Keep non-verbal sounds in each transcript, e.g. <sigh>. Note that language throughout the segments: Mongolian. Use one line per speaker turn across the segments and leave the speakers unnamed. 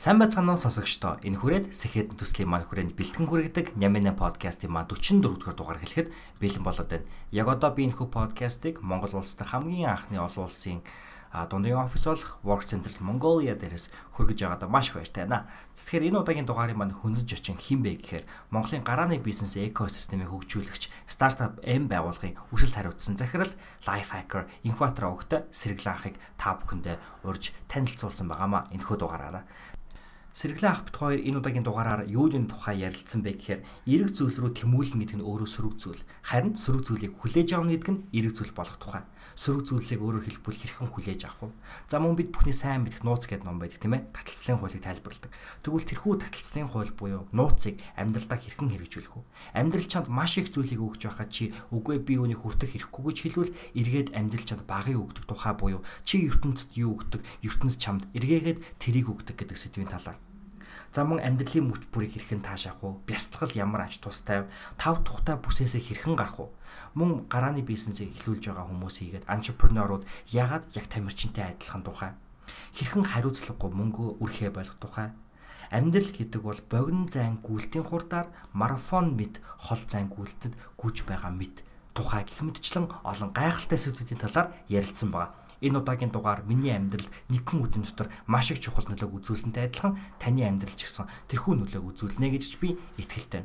Сайн байцгаана уу сонсогчдоо. Энэ хүрээд Сэхэд төслийн маань хүрээнд бэлтгэн хүрэгдэг Нямина подкастын маань 44 дугаар дугаар хэлэхэд бэлэн болоод байна. Яг одоо би энэ хүү подкастыг Монгол улсад хамгийн анхны олон улсын дундын офис болох Work Center Mongolia дээрээс хүргэж байгаадаа маш их баяртай байна. Тэгэхээр энэ удаагийн дугаарыг маань хөндөж очин хин бэ гэхээр Монголын гарааны бизнес экосистемийг хөгжүүлэгч стартап M байгууллагын өсөлт хариуцсан захирал Lifehacker Incubator өгтө сэргэлэн анхыг та бүхэндээ урьж танилцуулсан байгаамаа энэ хүү дугаараараа. Сэргэлэн ах бит хоёр энэ удаагийн дугаараар юуны тухай ярилцсан бэ гэхээр эрэг зүйл рүү тэмүүлэн гэдэг нь өөрөө сөрөг зүйл. Харин сөрөг зүйлийг хүлээж авах гэдэг нь эрэг зүйл болох тухай. Сөрөг зүйлсийг өөрөөр хэлбэл хэрхэн хүлээж авах вэ? За мөн бид бүхний сайн мэдэх нууц гэдэг ном байдаг тийм ээ. Таталцлын хуулийг тайлбарладаг. Тэгвэл тэрхүү таталцлын хууль буюу нууцыг амьдралдаа хэрхэн хэрэгжүүлэх вэ? Амьдрал чамд маш их зүйлийг өгч байхад чи үгүй би үүнийг хүртэх хэрэггүй гэж хэлвэл эргээд амьдрал чамд багыг өгдөг тухай буюу чи ертөнцид юу өгдөг, ертөнц чамд эргээгээд тэрийг өгдөг гэдэг сэдвийн талаар За мөн амьдралын мөч бүрийг хэрхэн таашаах вэ? Бясалгал ямар ач тустай вэ? Тав тухтай бүсээсээ хэрхэн гарах вэ? Мөн гарааны бизнесийг эхлүүлж байгаа хүмүүс хийгээд антрепренерууд яагаад яг тамирчинтай адилхан тухай? Хэрхэн хариуцлагагүй мөнгө үрхээ болох тухай? Амьдрал гэдэг бол богино зайн гүйлтийн хурдаар марафон мэд хол зайн гүйлтэд гүйж байгаа мэд тухай гэх мэтчлэн олон гайхалтай сэдвүүдийн талаар ярилцсан байна энэ удаагийн дугаар миний амьдралд нэгэн өдрийн дотор маш их чухал нөлөөг үзүүлсэнтэй адилхан таны амьдрал ч гэсэн тэрхүү нөлөөг үзүүлнэ гэж би итгэлтэй.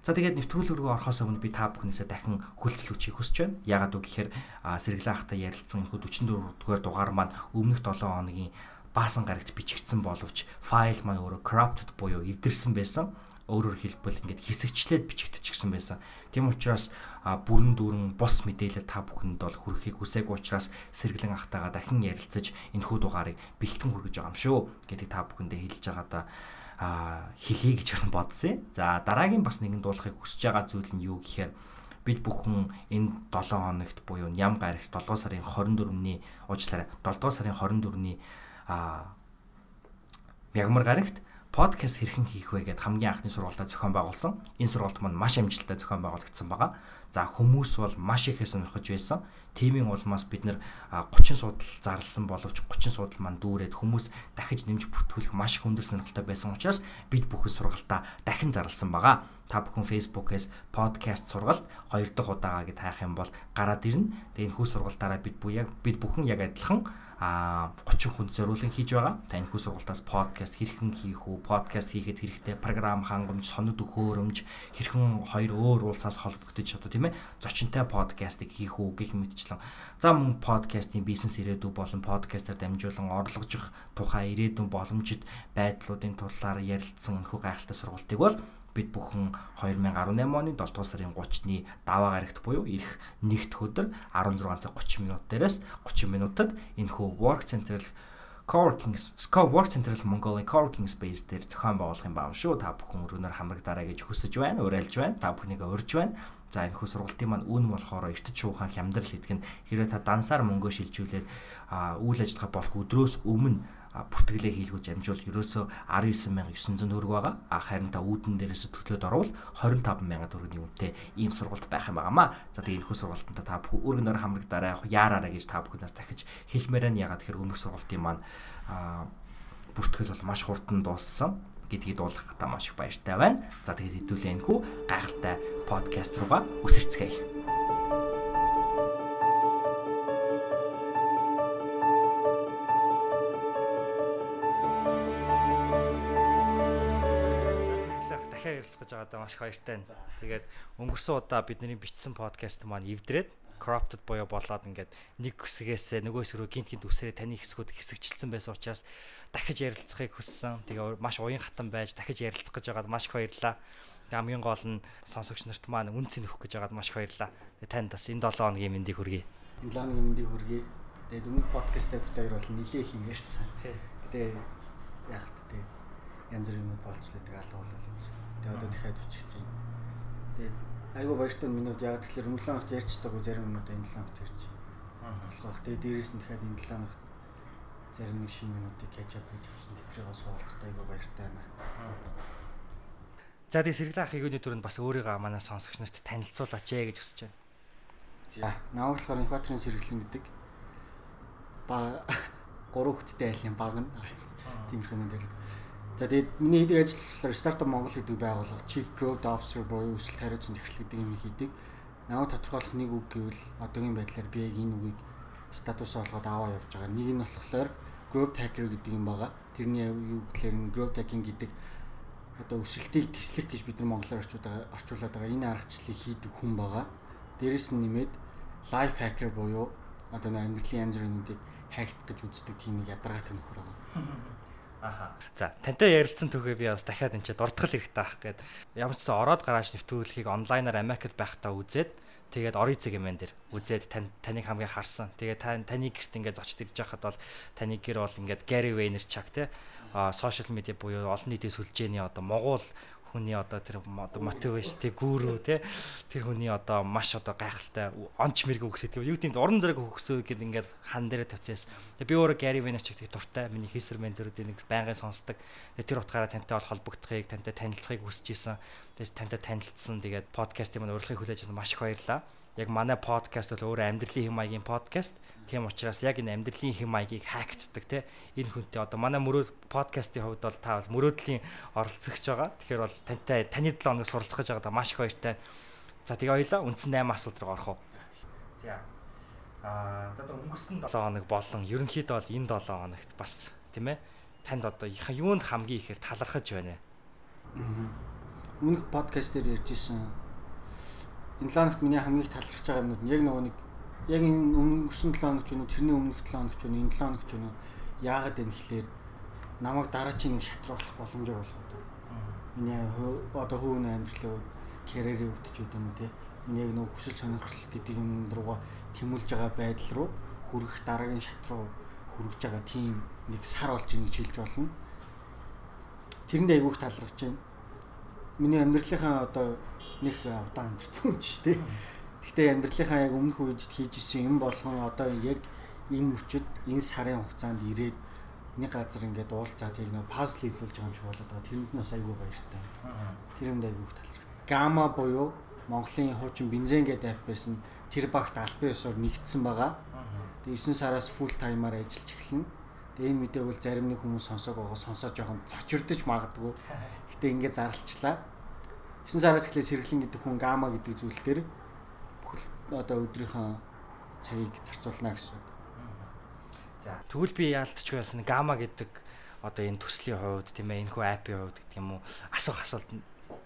За тэгээд нэвтрүүлэг рүү орохоос өмнө би та бүхнээсээ дахин хүлцэл хүчийг хүсэж байна. Яагаад үг гэхээр сэргэлэн ахтай ярилцсан их 44 дугаар дугаар маань өмнөх 7 хоногийн баасан гарагт бичигдсэн боловч файл маань өөрөө corrupted буюу эвдэрсэн байсан өөрөөр хэлбэл ингээд хэсэгчлээд бичигдчихсэн байсан. Тийм учраас бүрэн дүүрэн бус мэдээлэл та бүхэнд бол хүрэхийг хүсээгүй учраас сэргэлэн ахтайгаа дахин ярилцаж энэ хүү дугаарыг бэлтгэн хүргэж байгаа юм шүү гэдэг та бүхэндээ хэлж байгаадаа хэлье гэж бодсон. За дараагийн бас нэгэн дуулахыг хүсэж байгаа зүйл нь юу гэхээр бид бүхэн энэ 7 хоногт буюу ням гарагт 7 сарын 24-ний уучлаарай 7 сарын 24-ний а мягмар гарагт подкаст хэрхэн хийх вэ гэд хамгийн анхны сургалтаа зохион байгуулсан. Энэ сургалт маань маш амжилттай зохион байгуулагдсан байгаа. За хүмүүс бол маш ихээ сонирхож байсан. Тимийн улмаас бид нэр 30 суудал зарласан боловч 30 суудал маань дүүрээд хүмүүс дахиж нэмж бүртгүүлэх маш их өндөр сонирхолтой байсан учраас бид бүхэн сургалтаа дахин зарласан байгаа. Та бүхэн Facebook-ээс подкаст сургалт 2 дахь удаагаа гэд хайх юм бол гараад ирнэ. Тэгээ энэ хүү сургалтаараа бид бүх яг бид бүхэн яг адилхан а 30 хүнд зориулан хийж байгаа. Та энэ хүү сургалтаас подкаст хэрхэн хийх үү? Подкаст хийхэд хэрэгтэй програм хангамж, сонод өгөхөөрөмж хэрхэн хоёр өөр улсаас холбогдож одоо тийм ээ зочинтой подкастыг хийх үү гэх мэтчлэн. За мөн подкастын бизнес ирээдүй болон подкастаар дамжуулан орлогожих тухай ирээдүйн боломжит байдлуудын талаар ярилцсан хүү гайхалтай сургалтыг бол бид бүхэн 2018 оны 7 дугаар сарын 30-ны даваа гарагт буюу ирэх нэгд өдөр 16 цаг 30 минут дээрээс 30 минутад энэхүү Work Central Coworking Work Central Mongolia Coworking Space дээр зохион байгуулах юм байна шүү. Та бүхэн өргөнөөр хамрагдаарай гэж хүсэж байна, уриалж байна. Та бүхнийг урьж байна. За энэ хүү сургалтын маань үн болохоор эртэж шуухан хямдрал гэдэг нь хэрвээ та дансаар мөнгөө шилжүүлээд үйл ажиллагаа болох өдрөөс өмнө бүртгэлээ хийлгүүж амжуул ерөөсөө 19900 төгрөг байгаа. А харин та үүдэн дээрээс төлөөд орвол 25000 төгрөгийн үнэтэй ийм сургалт байх юм байнамаа. За тэгээ энэхүү сургалтанд та бүхэн өргөнөөр хамрагдаарай, яараарай гэж та бүхнээс дахиж хэлмээрэн ягаад тэгэхээр өмнөх сургалтын маань бүртгэл бол маш хурдан дууссан гэдгийг дуулгах та маш их баяртай байна. За тэгээд хэдүүлээ энэхүү гайхалтай подкаст руугаа үсэрцгээе. гэж байгаадаа маш их баяртай байна. Тэгээд өнгөрсөн удаа бидний бичсэн подкаст маань эвдрээд corrupted боёо болоод ингээд нэг хэсгээс нөгөө хэсэг рүү гинт гинт үсрээ таны хэсгүүд хэсэгчлсэн байсан учраас дахиж ярилцахыг хүссэн. Тэгээ маш уян хатан байж дахиж ярилцах гэж байгаад маш их баярлаа. Тэгээ хамгийн гол нь сонсогч нарт маань үнц нөхөх гэж байгаад маш их баярлаа. Тэгээ танд бас энэ 7 хоногийн мэндийг хүргэе.
Энэ 7 хоногийн мэндийг хүргэе. Тэгээд өмнөх подкастаар бид хоёр бол нилээ их юм ярьсан. Тэгээ яг тэгээ янз бүрийн юм болчлоо тэгээ алгуул юм. Тэгээ одоо дахиад үчиж чинь. Тэгээд айгүй баяртай минут яг тэгэхээр өмнө 7 хоногт ярьцдаг зарим минут энэ 7 хоногт ярьж болох. Тэгээ дээрээс нь дахиад энэ 7 хоногт зарим нэг шинэ catch up хийж авсан. Тэдрийг суулцдаг айгүй баяртай байна.
За тэгээ сэргэлэн ах хигүүний түрүүнд бас өөрийгөө манай сонсогч нарт танилцуулаач ээ гэж хүсэж байна.
За, наа болохоор Инхбатрын сэргэлэн гэдэг ба <laughs> гурван хүчтэй айлын баг нь тиймэрхүү юм дээр. За тэгээд миний хийдэг ажил болохоор Startup Монгол гэдэг байгууллага Chief Growth Officer буюу өсөлт хариуцсан захирал гэдэг юм хийдэг. Наваа тодорхойлох нэг үг гэвэл одоогийн байдлаар би яг энэ үгийг статус олгоод аваа явж байгаа. Нэг нь болохоор Growth Hacker гэдэг юм байгаа. Тэрний юу гэхээр Growth Hacking гэдэг одоо өсөлтийг тэслэх гэж бид нар монголоор орчуулад байгаа энэ аргачлалыг хийдэг хүн байгаа. Дээрэс нь нэмээд Life Hacker буюу одоо амьдралын янз бүрийн юмдыг хайхт гэж үздэг тийм нэг ядаргаатай нөхөр байгаа. <laughs>
Аха. За, тантай ярилцсан түүхээ би бас дахиад энэ ч дурдгал хэрэгтэй ах гээд ямар ч сан ороод гарааж нэвтрүүлгийг онлайнаар Америкт байхдаа үзээд тэгээд орицэг юм энэ дэр үзээд таныг хамгийн харсан. Тэгээд таны гэрт ингээд зочд ирж байхад бол таны гэр бол ингээд Gary Vaynerchuk те а сошиал медиа буюу олон нийтийн сүлжээний одоо Монгол хүний одоо тэр одоо мотивашн тэг гүрүү те тэр хүний одоо маш одоо гайхалтай онч мэрэг үгсэт юу тийм уран зэрэг хөгсөө гэд ингээд хан тавьчихсан. Тэг би өөрөө Gary Vaynerchuk тэг дуртай миний хийсэр менторуудын нэг байнгын сонсдог. Тэг тэр утгаараа тантай бол холбогдохыг тантай танилцахыг хүсэж исэн. Тэг тантай танилцсан тэгээд подкастын маань урилгыг хүлээж авсан маш их баярлалаа яг манай подкаст бол өөрөө амьдралын хэм маягийн подкаст. Тийм учраас яг энэ амьдралын хэм маягийг хактдаг те энэ хүнтэй одоо манай мөрөө подкастын хувьд бол та бол мөрөөдлийн оролцогч байгаа. Тэгэхээр бол тантай таны 7 хоног суралцах гэж байгаа маш их баяртай. За тэгээ хоёлаа үндсэн 8 асуулт руу орох уу. За. Аа за одоо өнгөрсөн 7 хоног болон ерөнхийдөө бол энэ 7 хоногт бас тийм ээ танд одоо юунд хамгийн ихээр талархаж байна.
Өмнөх подкаст дээр ярьжсэн энэ 7 хоногт миний хамгийн их талархаж байгаа юмнууд нь яг нөгөө нэг яг энэ өнгөрсөн 7 хоногч юу тэрний өмнөх 7 хоногч юу энэ 7 хоногч юу яагаад вэ гэхлээр намайг дараачийн нэг шатруулах боломжтой болгоод миний одоо хувийн амьдралын карьерийн өвдөж үү юм те миний яг нөгөө хүсэл сонирхол гэдэг юм руугаа тэмүүлж байгаа байдал руу хүрэх дараагийн шат руу хүрэж байгаа тийм нэг сар болж ийн гэж хэлж болно. Тэрэнд айгүйх талархаж байна. Миний амьдралынхаа одоо нэг удаан амьдсан юм шүү дээ. Гэхдээ амьдралынхаа яг өмнөх үед хийж исэн юм болгон одоо яг энэ мөчөд энэ сарын хугацаанд ирээд нэг газар ингээд уулзаад яг нэг пазл хийлүүлж байгаа юм шиг болоод байгаа. Тэрэнд нас айгүй баяртай. Тэр юмд айгүй их талархав. Гама буюу Монголын хуучин бензин гэдэг ап байсан. Тэр багт албан ёсоор нэгдсэн байгаа. Тэгээ 9 сараас фул таймаар ажиллаж эхэлнэ. Тэгээ энэ мэдээг бол зарим нэг хүмүүс сонсоог байгаа сонсоо жоохон цочирдож магадгүй. <laughs> Гэтэ ингээд зарлцлаа. 9 сараас эхлээ сэргэлэн гэдэг хүн гама гэдэг зүйл дээр бүхэл одоо өдрийнхөө цагийг зарцуулна гэсэн.
За тэгвэл би яалтч байсан гама гэдэг одоо энэ төслийн хувьд тийм ээ энэ хүү апийн хувьд гэдэг юм уу асуух асуулт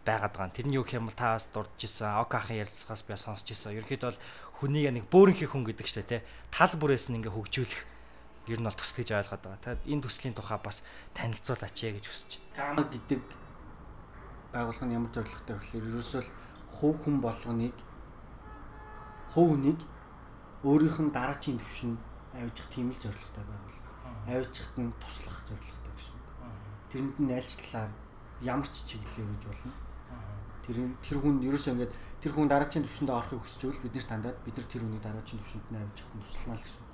байгаад байгаа. Тэр нь юу гэх юм бол та бас дурдж исэн, окахийн ярилцлагаас би сонсч исэн. Ерөнхийдөө бол хүнийг нэг бөөрөнхий хүн гэдэг чинь те тал бүрээс нь ингээ хөгжүүлэх ер нь бол төсөл гэж ойлгоод байгаа. Та энэ төслийн тухай бас танилцуулаач ээ гэж хүсэж
байна. Гама гэдэг байгууллага нь ямар зорилготой вэ гэхээр ерөөсөө хувь хүн болгоныг хувь хүнийг өөрийнх нь дараачийн төвшөнд авижих тийм л зорилготой байгууллага. Авижихад нь туслах зорилготой гэсэн. Тэрэнд нь альчлалаар ямар ч чиглэлээр гэж болно. Тэр тэр хүн ерөөсөө ингээд тэр хүн дараачийн төвшөнд орохыг хүсчихвэл бид нэр тандаад бид нар тэр хүнийг дараачийн төвшөнд нь авижихад нь туслана л гэсэн.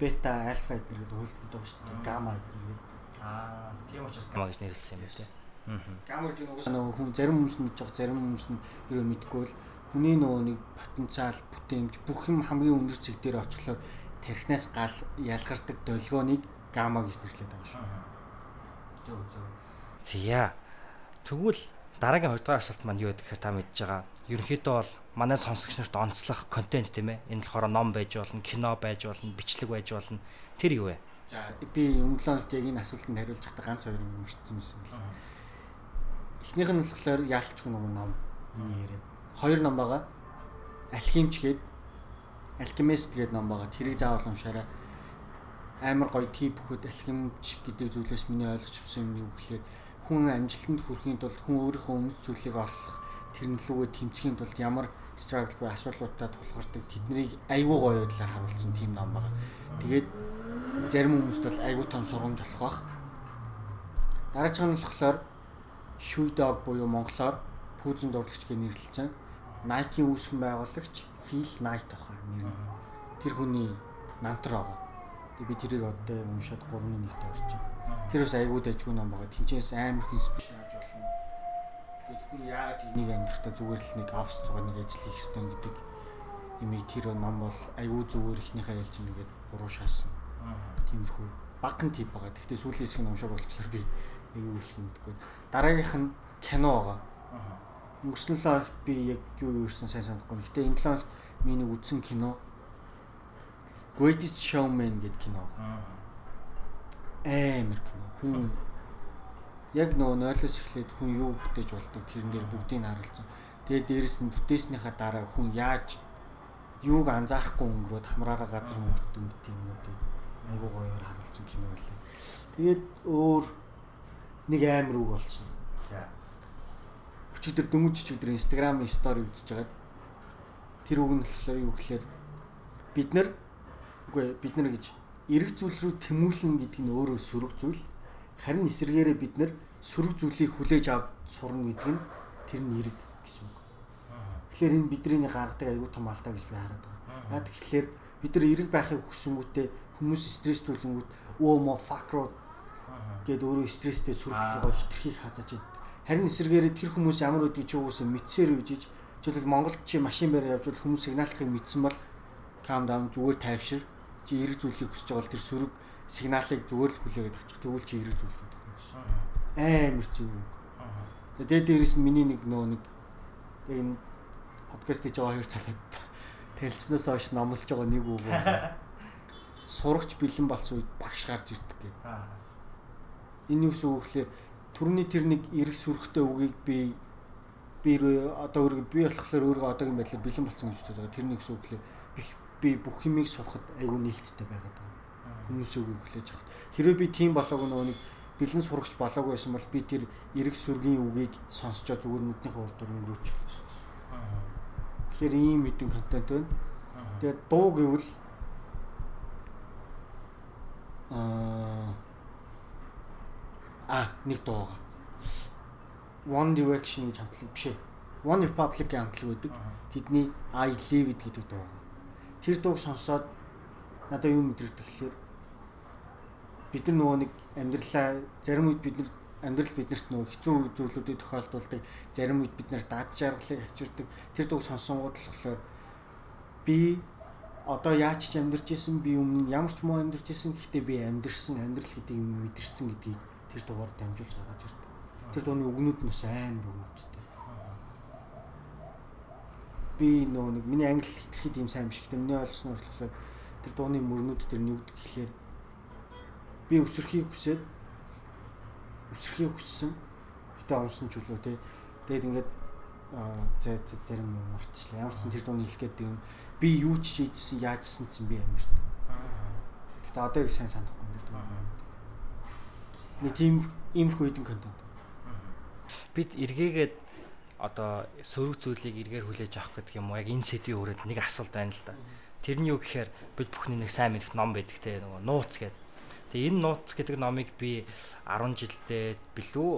Бета, альфа гэдэг хөлбөмбөг байгаа шүү дээ. Гамма гэдэг.
Аа, тийм учраас гамма гэж нэрлсэн юм байна.
Гам гэдэг нь угсаа нөгөө хүн зарим хүмүүс нь жоо зарим хүмүүс нь ерөө мэдгүй л хүний нөгөө нэг потенциал, бүтээмж бүх юм хамгийн өндөр зэг дээр очихлоор тархинаас гал ялгардаг долгионыг гамма гэж нэрлэдэг байгаа шүү. Зөв зөв.
Зя. Тэгвэл дараагийн 2 дугаар асуулт маань юу гэдэг гэхээр та мэдж байгаа. Ерөнхийдөө бол манай сонсогч нарт онцлох контент тийм ээ. Энэ болохоор ном байж болно, кино байж болно, бичлэг байж болно. Тэр юу вэ?
За би өмнө нь яг энэ асуултанд хариулж байхдаа ганц хоёр юм марцсан байсан байна. Эхнийх нь болохоор яалтчгүй нөгөө ном миний яриад. Хоёр ном байгаа. Алхимч гээд Alchemist гэдэг ном байгаа. Тэрийг заавал уншаарай. Амар гоё тип хөхөд алхимч гэдэг зүйлээс миний ойлгож авсан юм юу гэхээр хүн амжилтанд хүрэхийн тулд хүн өөрийнхөө өмнөд зүйлийг олох тэрнлүүгээ тэмцэхийн тулд ямар struggle буюу асуудлуудад тулгардаг тэднийг айгүй гоё байдлаар харуулсан тийм ном байгаа. Тэгээд зарим хүмүүст бол айгүй том сургамж болох бах. Дараачих нь болохоор Shoe Dog буюу монголоор пүүзэн дурлагч гэж нэрлэлсэн. Nike-ийн үүсгэн байгуулагч Phil Knight ахаа нэр. Тэр хүний намтар байгаа. Тэгээ би тэрийг одоо уншаад 3-1-д орж байгаа. Тэр бас айгүй дэжгүй ном байгаа. Тинчээс амар их инспирашн авч болно. Тэгээд хүн яагаад энийг амьдрахтаа зүгээр л нэг офс цугаа нэг ажил хийх ёстой гэдэг имийг тэр ном бол айгүй зүгээр ихнийхээ ялж нэгээд буруу шаасан. Тиймэрхүү баган тип байгаа. Гэхдээ сүүлийн хэсэг нь уншаад болохоор би айгүй их мэдгүй. Дараагийнх нь кино байгаа. Өнгөрсөн 7 хоногт би яг юу юусэн сайн санахгүй. Гэтэ энэ 7 хоногт миний үзсэн кино Greatest Showman гэдэг кино. Амар кино. Хүн яг нөгөө нойлоос эхлээд хүн юу бүтээж болдог тэрэн дээр бүгдийг харуулсан. Тэгээд дээрэс нь бүтээснийхаа дараа хүн яаж юуг анзаарахгүй өнгөрөөд хамраараа газар мөрдөг юм юмнуудыг айгуу гоёор харуулсан кино байлаа. Тэгээд өөр нэг амар үг болсон. За. Өчигдөр дөнгөж өчигдөр Instagram-ийн стори үзэж байгаад тэр үг нь болохоор юу гэхээр бид нар үгүй бид нар гэж эрэг зүйл рүү тэмүүлэн гэдэг нь өөрөө сөрөг зүйл. Харин эсэргээрээ бид нар сөрөг зүйлийг хүлээж авч сурна гэдэг нь тэр нь эрэг гэсэн үг. Тэгэхээр энэ бидний гаргадаг аюу тум алдаа гэж би хараад байгаа. Яа тэгэхээр бид нар эрэг байхыг хүсэнгүүтээ хүмүүс стресстүүлэнгүүт өө мо факро гэд өөрөө стресстэй сүрдэлгөө хитрхийг хазааж идэв. Харин эсэргээрээ тэр хүмүүс ямар үдгийг чи уусаа мэдсээр үжиж жишээлбэл Монголд чи машин барь явж бол хүмүүс сигналахыг мэдсэн бол calm down зүгээр тайвшир чи эрэг зүйлийг хүсэж байгаа бол тэр сөрөг сигналыг зүгээр л хүлээгээд авчих. Тэгвэл чи эрэг зүйл рүү төхнө ш. Амар зүг. За тэгээд дээрэс нь миний нэг нөө нэг энэ подкаст хийж байгаа хоёр цалаад танилцсанаас хойш номлож байгаа нэг үг. <laughs> Сурагч бэлэн болсон үед багш гарч ирдэг гэдэг. Энэ юу гэсэн үг вэ? Төрний тэр нэг эрг сүрхтэй үгийг би би одоо өөрийгөө би болохоор өөрийгөө одоогийн байдлаар бэлэн болсон гэж бодож байгаа. Тэрний гэсэн үг вэ? Би бүх юмыг сурахад айгүй нээлттэй байгаад байгаа. Хүмүүсийн үгийг хүлээж авах. Хэрвээ би тийм болоог нөгөө нэг бэлэн сурагч болоог байсан бол би тэр эрг сүргийн үгийг сонсчоо зүгээр нүднийхээ урд өнгөрөөч. Тэгэхээр ийм мэдэн контент байна. Тэгээд дуу гэвэл аа а нэг дуу байгаа. One Direction гэж хамтлаг биш ээ. One Republic-ийн хамтлаг байдаг. Тэдний I Live It гэдэг дуу. Тэр дууг сонсоод надад юу мэдрэгдэх гэхээр бид нар нөгөө нэг амьдралаа зарим үед бид нар амьдрал биднэрт нөгөө хэцүү зүйлүүдийг тохиолдуулдаг зарим үед бид нар дад жаргалыг авчирдаг тэр дууг сонсонгууд болохоор би одоо яаж ч амьдарч исэн би өмнө ямар ч муу амьдарч исэн гэхдээ би амьдэрсэн амьдрал гэдэг юм мэдэрсэн гэдгийг тэр дугаар дамжуулж гаргаж ирдэг. Тэр дууны үгнүүд нь бас амар үгнүүдтэй. Би нөө нэг миний англи хитрхи тийм сайн биш гэхдээ миний ойлгосноор болохоор тэр дууны мөрнүүд тэр нь юу гэдэг гэхээр би өсөрхийг хүсээд өсөрхийг хүссэн. Гэтэ унсан ч үлээ тий. Тэгээд ингээд зэ зарим юм мартчихлаа. Ямар ч сан тэр дууны хэлэх гэдэг юм би юу ч шийдсэн яажсэн чинь би амьд. Гэтэ одоо их сайн санахгүй нэр дүү. Нэг тийм иймэрхүү хэдэн контент.
Бид эргээгээд одоо сөрөг зүйлийг эргээр хүлээж авах гэдэг юм уу? Яг энэ сэдвийн хүрээд нэг асуулт байна л да. Тэрний юу гэхээр бид бүхний нэг сайн мэдэх ном байдаг те нөгөө нууц гэдэг. Тэгээ энэ нууц гэдэг номыг би 10 жилдээ билүү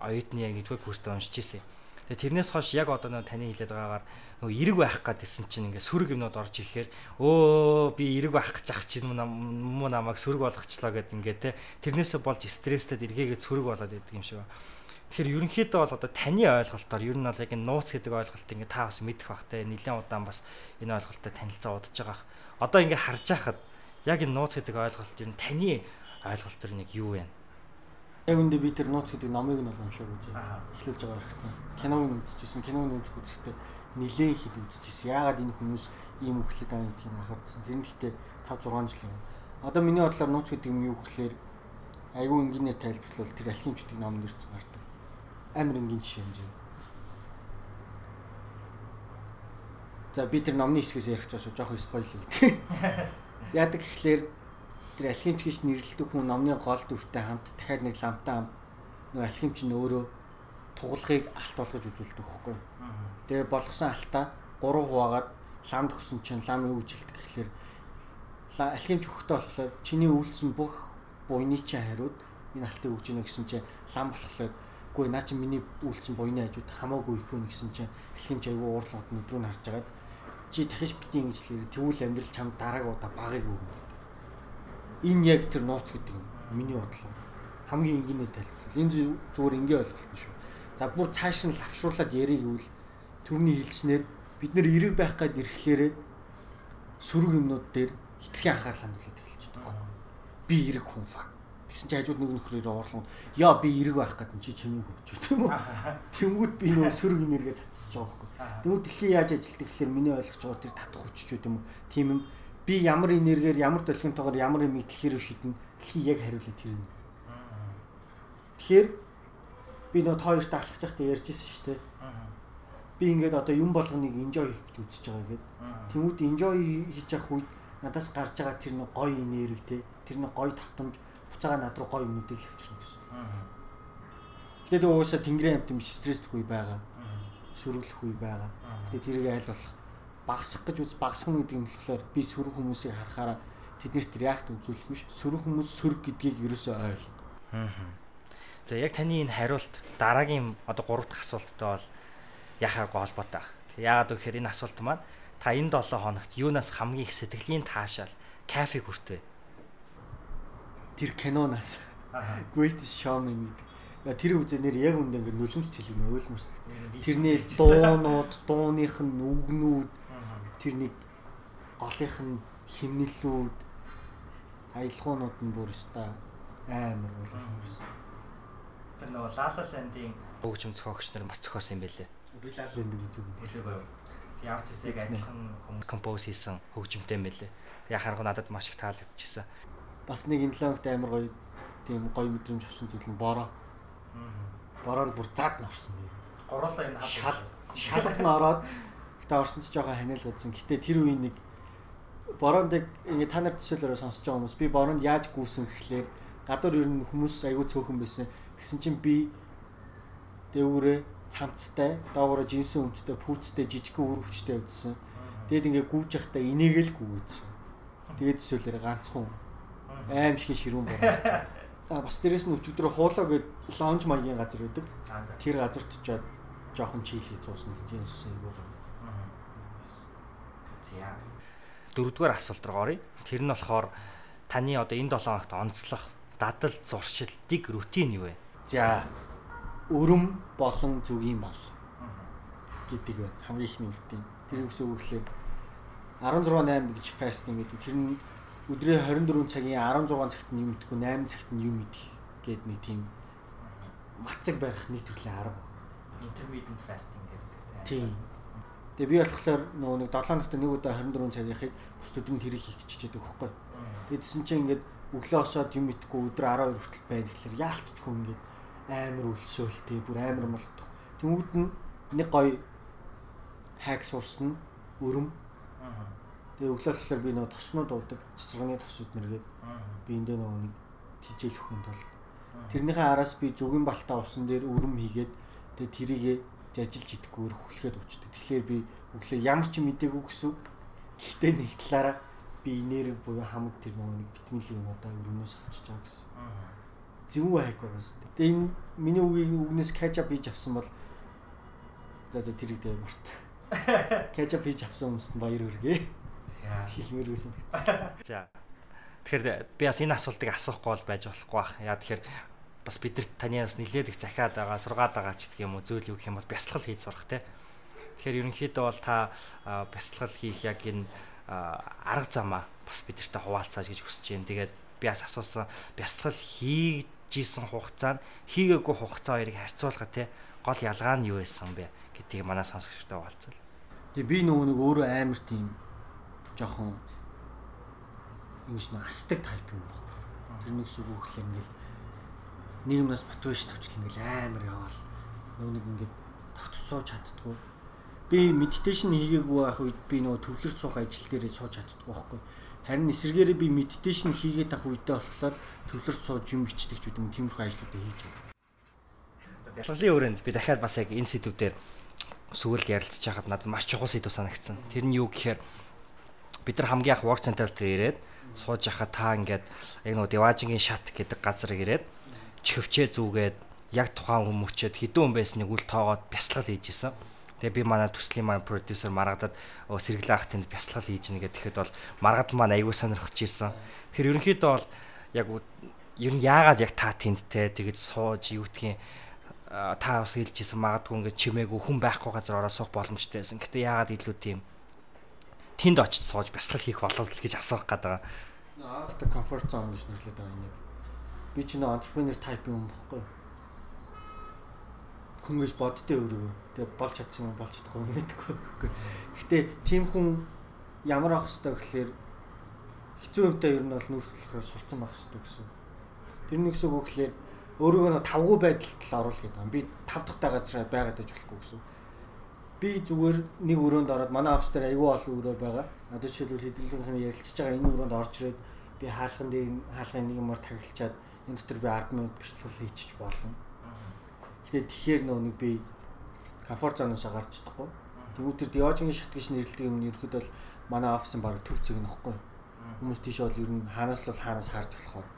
оюутны яг нэгдүгээр курстэ уншиж ирсэн. Тэгээ тэрнээс хойш яг одоо нэг таны хэлээд байгаагаар нөгөө эрэг байх гэдсэн чинь ингээ сөрөг юмнууд орж ирэхээр өө би эрэг байх гэж ах чинь муу намайг сөрөг болгочлоо гэд ингээ те тэрнээсээ болж стресстэй эргээгээд сөрөг болоод идэг юм шиг байна. Тэгэхээр ерөнхийдөө бол одоо таны ойлголтоор ер нь бол яг энэ нууц гэдэг ойлголт ингээ та бас мэдэх бах те нэлээд удаан бас энэ ойлголттой танилцаа удаж байгаа. Одоо ингээ харж байхад яг энэ нууц гэдэг ойлголт ер нь таны ойлголт төр нэг юу вэ?
Яг үндэ би тэр нууц гэдэг номыг нь бол уншаагүй зэ. Эхлүүлж байгаа хэрэгцээ. Киног нь үзчихсэн. Киног нь үзэх үзэхдээ нилээн хэд үзчихсэн. Яагаад энэ хүмүүс ийм өглөд байгаа гэдгийг анхаарсан. Тэр нь гэхдээ 5 6 жил юм. Одоо миний бодлоор нууц гэдэг юм юу гэхээр айгүй энгийнээр тайлбарлал тэр алхимч гэдэг ном нэрсэн гардаг. Амар энгийн жишээ юм зэ. За би тэр номны хэсгээс ярих гэж жоохон спойл хийх. Яадаг гэхлээр тэр алхимч гэж нэрлэдэг хүн номны гол дүртэй хамт дахиад нэг ламтай хамт нөгөө алхимч нь өөрөө туглагыг алт болгож үзүүлдэг хөхгүй. Тэгээ болгосон алтаа 3 хуваагаад ламд өгсөн чинь лам юу үжилдэг гэхэлэр алхимч өгөхдөө болохоор чиний үйлсэн бүх буйны чинь хариуд энэ алтыг өгч гинэ гэсэн чинь лам болохоор үгүй наа чи миний үйлцэн буйны хажууд хамаагүй их хүн гэсэн чинь чи айгүй уурлууд өдрөө нь харж агаад чи дахиж бити ингэж л тэгвэл амьдрал чам дараагийн удаа багыг өгнө. Энэ яг тэр нууц гэдэг юм. Миний бодлоо. Хамгийн энгийнээр тайлбарлал. Энэ зүгээр ингээ ойлголт нь шүү. За бүр цааш нь лавшруулад ярих гэвэл төрний хилснээр бид нэр эрэг байх гад ирэхлээрээ сөрөг юмнууд дээр хитрхийн анхаарал хандуулаад эхэлж байгаа. Би эрэг хүн факт Тэгсэн чи хажууд нэг нөхрөөр уурлан яа би эрэг байх гэдэг чи чимээг өгч тийм үү? Тэнгүүд би нөө сөрөг энерги татчих жоох байхгүй. Тэнгүүд дэлхий яаж ажилтдаг гэхэлэр миний ойлгож байгаа тэр татах хүчч үү юм уу? Тийм юм. Би ямар энергиэр ямар долгионтойгоор ямар юм дэлхийрөө шидэн дэлхий яг хариулах тэр юм. Тэгэхээр би нөө тоёрт алхаж байхдаа ярьжсэн шүү дээ. Би ингээд одоо юм болгоныг enjoy хийх гэж үзэж байгаа гэдэг. Тэнгүүд enjoy хийж явах үед надаас гарч байгаа тэр нэг гоё энерги те тэр нэг гоё тавтамж буцаага над руу гоё юмнуудыг л авчирна гэсэн. Гэтэ тэг уусаа тэнгэрийн амт юм стресстэх үе байгаа. Сүргэлэх үе байгаа. Гэтэ тэрийг айл болох багсах гэж үз багсах гэдэг юм болохоор би сөрөг хүмүүсийг харахаараа тэднэрт реакт үзүүлэх биш. Сөрөг хүмүүс сөрөг гэдгийг ерөөсөө ойл.
За яг таны энэ хариулт дараагийн одоо гурав дахь асуулттай бол яхаагүй холбоотой баг. Яагаад гэхээр энэ асуулт маань та энэ 7 хоногт юунаас хамгийн их сэтгэлийн таашаал кафе хүртвэ
тэр киноноос Greatest Showman гэдэг. Тэр үзэнээр яг үндэ ингэ нулимс хэлэг нөөлмөр. Тэрний дуунууд, дууных нь үгнүүд, тэрний голынх нь химнэлүүд, аялгуунууд нь бүр өстой амар ойлгомжтой.
Тэр нөгөө Land-ийн хөгжим зохиогч нар бас зохиосон юм байлээ.
Би Land-ийг үзег.
Үзег байв. Ямар ч хэсэг адилхан хүмүүс композ хийсэн хөгжимтэй юм байлээ. Яг харангуй надад маш их таалагдчихсан
бас нэг энэ логт амар гоё тийм гоё мэдрэмж авсан зүйл нь бороо. Бороонд бүр зад норсон юм.
Гурлаа энэ
шал шалгад нь ороод гэтээ орсон ч жоохон ханиалгадсан. Гэтээ тэр үеийн нэг бороонд ингээ та нар төсөөлөөрөө сонсож байгаа хүмүүс би бороонд яаж гүйсэн гэхлээр гадуур ер нь хүмүүс айгүй цөөхөн байсан. Гэсэн чинь би дэвүүрээ цамцтай, доогоороо жинсэн өмчтэй, пүүцтэй, жижигхэн үр хүчтэй явдсан. Тэгэд ингээ гүйж явахдаа инээгээл гүйгээдсэн. Тэгээд төсөөлөөрөө ганцхан аим шиг ширүүн байна. <laughs> За бас дээрэс нь өчигдөр хуулаа гээд лаунж маягийн газар байдаг. Тэр газарт ч жоохон чили зуусан джинс айгуу.
За. Дөрөвдүгээр асуулт руу оръё. Тэр нь болохоор таны одоо энэ 7 хоногт онцлох дадал зуршилтыг рутин юу вэ?
За. Өрөм болон зүгийн бол гэдэг байна. Хамгийн ихний рутин. Тэр үгс үг гэхлээр 16 8 гэж фастинг гэдэг. Тэр нь өдрийн 24 цагийн 16 цагт нь юм идэхгүй 8 цагт нь юм идэх гээд нэг тийм мацаг барих нэг төрлийн арга.
Intermittent fasting гэдэг
тийм. Тэгээ би болохоор нөгөө нэг 7 хоногт нэг удаа 24 цагийнхыг бус өдрөнд тэрийг хийх гэж чийдэг хөхгүй. Тэгээдсэн чинь ингээд өглөө осоод юм идэхгүй өдөр 12 хүртэл байна гэхэлэр яалтчгүй ингээд амар өлсөөл тий бүр амар молдох. Тэнгүүд нь нэг гоё хайк сурсан өрөм Тэгээ өглөө болохоор би нөгөө тоснууд уудаг. Цэцэргний тосууд нэргээд би эндээ нөгөө нэг тижээлөхийн тулд тэрнийхээ араас би зүгэн балтаа усан дээр өрөм хийгээд тэгээ тэрийгэ зажилж идэхгүй хүлхэд уучдаг. Тэгэхээр би өглөө ямар ч мэдээгүй гэсэн. Гэхдээ нэг талаараа би энерги буюу хамаг тэр нөгөө нэг витамин юмудаа өрөмнөөс авчиж байгаа гэсэн. Зөвүү хайх байгаа шүү дээ. Тэгээ энэ миний үгийг үгнээс кетчап хийж авсан бол за за тэрийг дээ март. <laughs> Кетчап хийж авсан хүмүүст баяр хүргэе хэлмээр байсан. <laughs>
За. Тэгэхээр би бас энэ асуултыг асуухгүй бол байж болохгүй бах. Яа тэгэхээр бас бидэрт танаас нилээд их захиад байгаа, сургаад байгаа ч гэдэг юм уу зөөл юу гэх юм бол бясалгал хийж сурах те. Тэгэхээр ерөнхийдөө бол та бясалгал хийх яг энэ арга замаа бас бидэртээ хуваалцааж гэж хүсэж байна. Тэгээд би бас асуусан бясалгал хийжсэн хугацаанд хийгээгүй хугацаа хоёрыг харьцуулахад те гол ялгаа нь юу байсан бэ гэдгийг манай сонсогчтой хуваалцвал.
Тэгээ би нөгөө нэг өөрөө амар тийм жоохон ингэж нэг астдаг тайп юм баг. Тэр нэг сүг өгөх юм ингээл нэг юмнаас мотивашн авчих ингээл амар яваал нөгөө нэг ингээд тогтцоо чаддгүй. Би медитейшн хийгээгүй байх үед би нөгөө төвлөрч суух ажил дээрээ сууж чаддгүй байхгүй. Харин эсэргээрээ би медитейшн хийгээд ах үедээ болохоор төвлөрч сууж юм бичдэг ч үгүй тиймэрхүү ажлуудыг хийж байна.
Бяцлалын өрөөнд би дахиад бас яг энэ сэдвүүдээр сүгэлд ярилцж байхад надад маш чухал сэдв санагдсан. Тэр нь юу гэхээр бид нар хамгийн анх work center дээр ирээд сууж яхад та ингээд яг нөгөө Деважингийн шат гэдэг газар ирээд чихвчээ зүгээд яг тухайн хүмүүчэд хэдэн хүн байсныг үл тоогоод бясалгал хийж исэн. Тэгээ би манай төслийн маань продюсер маргадад сэргэлэн ах тэнд бясалгал хийж нэгэ тэгэхэд бол маргад маань аягүй сонирхож исэн. Тэгэхээр ерөнхийдөө бол яг ер нь яагаад яг та тэндтэй тэгэж сууж юу гэдгийг та бас хэлжсэн магадгүй ингээд чимээгүй хүн байхгүй газар ороо суух боломжтой байсан. Гэтэ яагаад илүү тийм тэнд очиж сууж бясалгал хийх болов гэж асуух гэдэг.
After comfort zone гэж нэрлэдэг байгаа юм. Би ч нөө entrepreneur type юм бохгүй. Хүн гэж боддтой өөрөө. Тэгээ болж чадсан юм болж чадахгүй юм мэдгүй. Гэтэ тийм хүн ямар ах хэвээр гэхэлэр хэцүү юмтай ер нь бол нүүрслэхээр сурцсан байх хэрэгтэй гэсэн. Тэр нэг үг гэхэлэр өөрийгөө тавгүй байдалд л оруулах гэдэг юм. Би тав дахьтай газар байгаад иж болохгүй гэсэн би зүгээр нэг өрөөнд ороод манай офс дээр аягүй олон өрөө байгаа. Одоо жишээлбэл хэдүүлгийнхээ ярилцж байгаа энэ өрөөнд орж ирээд би хаалхан дээр хаалгын нэг юмар тагилчаад энэ дотор би 10 минут бэлтгэл хийчих болно. Гэтэ тэгэхээр нөө нэг би комфорт зоноос гарч чадахгүй. Тэгвэл тэр диожингийн шат гэж нэрлэдэг юм нь ерөөд бол манай офисын баг төв зэг нөхгүй. Хүмүүс тийш бол ер нь хаанаас л хаанаас харж болохоор.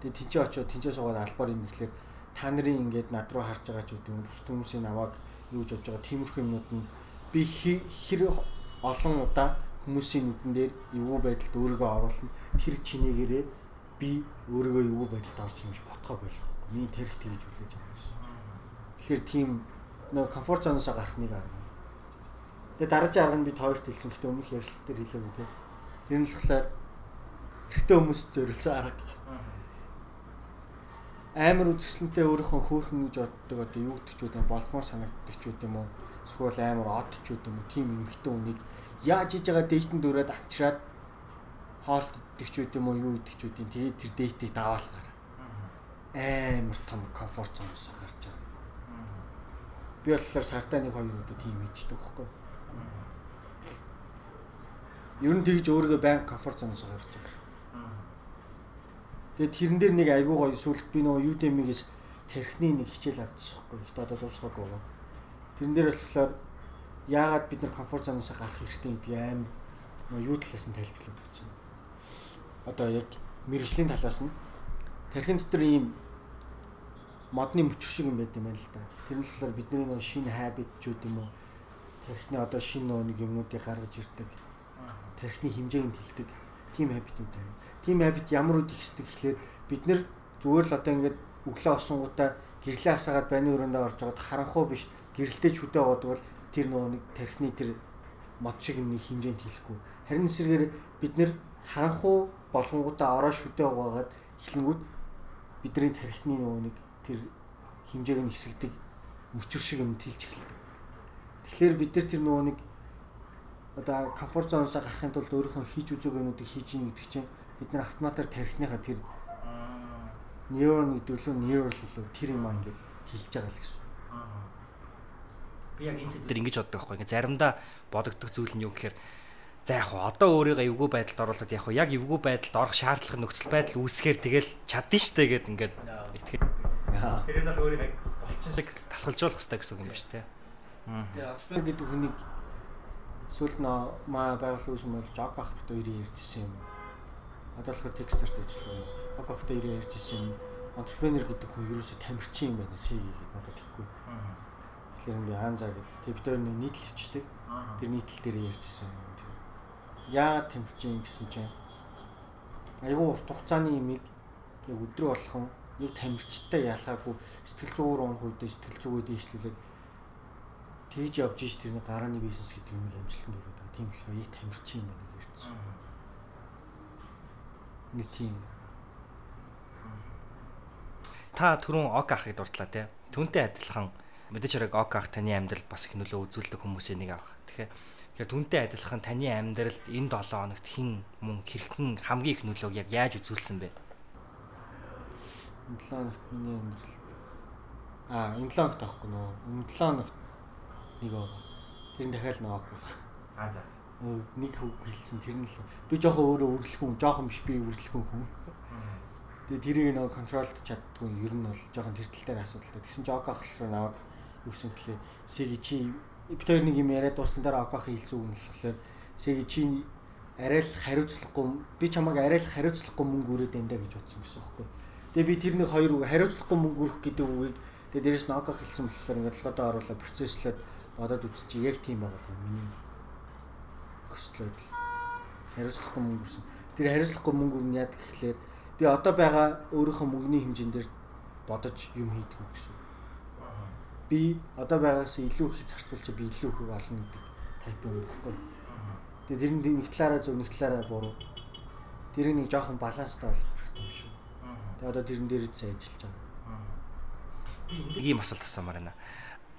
Тэгээ тэнцээ очиод тэнцээ суугаад албаар юм ихлээр та нарын ингээд над руу харж байгаа ч үгүй бус хүмүүсийн намайг юу гэж бодож байгаа тиймэрхүү юмнууд нь би хэр олон удаа хүмүүсийн нүдэн дээр эвгүй байдалд өөрийгөө оруулна тэр чинээгээрээ би өөрийгөө эвгүй байдалд орж ингэж бодгоо болох. Миний тарих тэгж үлээж байгаа юм. Тэгэхээр тийм нөө комфорт зоноос гарах нэг арга. Тэгээ дараагийн арга нь бид хоёрт хэлсэн гэхдээ өмнөх ярилцлага дээр хэлээгүй те. Тэр нь болохоор эрэгтэй хүмүүс зориулсан арга амар үзэсгэлэнтэй өөрийнхөө хөөхөн гэж боддог одоо юу гэдэг ч үгүй болцмоор санагддаг ч үгүй юм уу эсвэл амар од ч үгүй юм уу тийм эмхтэн үнийг яаж хийж байгаа дээштэнд өрөөд авчираад хоолт үгүй юм уу юу үгүй тэгээд тэр дээйтийг даваалгаар амар том комфорт зоноос гарч байгаа. Би болохоор сартаа нэг хоёр удаа тийм хийждэг байхгүй. Ер нь тэгж өөрийгөө баян комфорт зоноос гарч байгаа. Тэгээд тэрэн дээр нэг айгуу гоё сүлд би нөгөө Udemy-гээс тархины нэг хичээл авчихсан байхгүй. Ихт одоо дуусгаагүй байгаа. Тэрэн дээр болохоор яагаад бид нар комфорт зоноос гарах хэрэгтэй гэдгийг аим нөгөө юу талаас нь тайлбарлаад байна. Одоо яг мэрэгжлийн талаас нь тархин дотор ийм модны мөчр шиг юм байт юм байна л да. Тэр нь болохоор бидний нөгөө шинэ үт юм уу тархины одоо шинэ нэг юмнуудыг гаргаж ирдэг. Тархины хэмжээг нь тэлдэг. Тим habit-ууд юм тийм habit ямар үд ихсдэг гэхлээр бид нэр зүгээр л одоо ингээд өглөө осонгуудаа гэрлээ хасаагаад байны өрөөндөө орж байгаад харанхуу биш гэрэлтэй ч хөдөө аваад бол тэр нөгөө нэг тархины тэр мод шиг нэг хэмжээнд хэлэхгүй. Харин эсрэгээр бид нэр харанхуу болгонгуудаа ороо шүдээ угаагаад эхлэнгүүд бидний тархины нөгөө нэг тэр хэмжээг нь хэсэгдэг мөчр шиг юм тэлж эхэлдэг. Тэгэхээр бид нар тэр нөгөө нэг одоо комфорт зоноос гарахын тулд өөрийнхөө хийж үзэг юмнуудыг хийж ийн гэдэг чинь бид нар автоматар тарихныхаа тэр нейрон гэдэг лөө нейрол лөө тэр юм аа ингээд хилж байгаа л гэсэн.
Би яг энэ сэдвэр ингэж боддог байхгүй. Ингээ заримдаа бодогдох зүйл нь юу гэхээр за яг одоо өөрийгөө эвгүй байдалд оруулаад яг яг эвгүй байдалд орох шаардлага нөхцөл байдал үүсгэхээр тэгэл чаддсан штэ гэд ингээд итгэв. Тэр нь бол өөрийгөө болчин шиг тасгалжуулах хэрэгтэй гэсэн юм ба штэ.
Тэгээ гэдэг хүнийг сүүлд нөө маа байгууллагын үүсгэн болж ог ах бит хоёрын ярьжсэн юм Одоо болохоор текстэрт ажиллах юм. Огохтой ирээ ярьж исэн юм. Entrepreneur гэдэг хүн ерөөсөө тамирчин юм байна сэй гэдэг надад тэггүй. Тэгэхээр би хаан заа гэдэг. Тэг бид хоёр нэг нийтлэл өчтэй. Тэр нийтлэл дээр ярьж исэн юм. Яа тамирчин гэсэн чинь айгүй урт хугацааны имийг яг өдрө болгон яг тамирчтай ялгаагүй сэтгэл зүйн унах үедээ сэтгэл зүгээ дээшлүүлээд тэгж явж иш тэрний гарааны бизнес гэдэг юм амжилтанд хүрээд байгаа. Тийм болохоор яг тамирчин юм байна гэж ярьсан нэг тийм
та түрүүн ог ахыг дурдлаа тий. Түүнтэй адилхан мэдээж хэрэг ог ах таны амьдралд бас их нөлөө үзүүлдэг хүмүүсийн нэг авах. Тэгэхээр тэгэхээр түүнтэй адилхан таны амьдралд энэ 7 хоногт хэн мөн хэрхэн хамгийн их нөлөөг яг яаж үзүүлсэн бэ?
Энэ 7 хоногт миний амьдралд аа энэ 7 хоногт авахгүй нөө. Энэ 7 хоногт нэг байгаа. Тэр нь дахиад нэг ог.
Аа за
нэг үг хэлсэн тэр нь л би жоохон өөрөө үрлэхэн жоохон биш би үрлэхэн хүн. Тэгээ тэрийг нэг контролд чаддгүй ер нь бол жоохон тэр тал дээр асуудалтай. Тэгсэн чинь ог ахлаар наваа юу гэсэн хэлээ. Сэги чи бид хоёр нэг юм яриад дууссан дараа ахын хэлсэн үг нь болохоор сэги чи арай л хариуцлагагүй би чамайг арай л хариуцлагагүй мөнгө өрөөд энэ гэж бодсон гэсэн юм байна. Тэгээ би тэр нэг хоёр үг хариуцлагагүй мөнгө өрөх гэдэг үгийг Тэгээд дээрэс нь ог хэлсэн болохоор ингээд толгойдоо оруулаад процесслээд бодоод үзчих яг тийм байгаа даа миний өсөлт байдал. Хариуцлахгүй мөнгө өрсөн. Тэр хариуцлахгүй мөнгө өрн яадаг гэхлээр би одоо байгаа өөрийнхөө мөнгөний хэмжээнд бодож юм хийдэг гэсэн. Би одоо байгаагаас илүү их зарцуулж би илүү их олно гэдэг тайп юм баггүй. Тэгээд тэр нэг талаараа зөв нэг талаараа буруу. Тэр нэг жоохон баланстай болох хэрэгтэй юм шүү. Тэгээд одоо тэрэн дээр зэ ажиллаж байгаа
ийм асуулт асуумаар байна.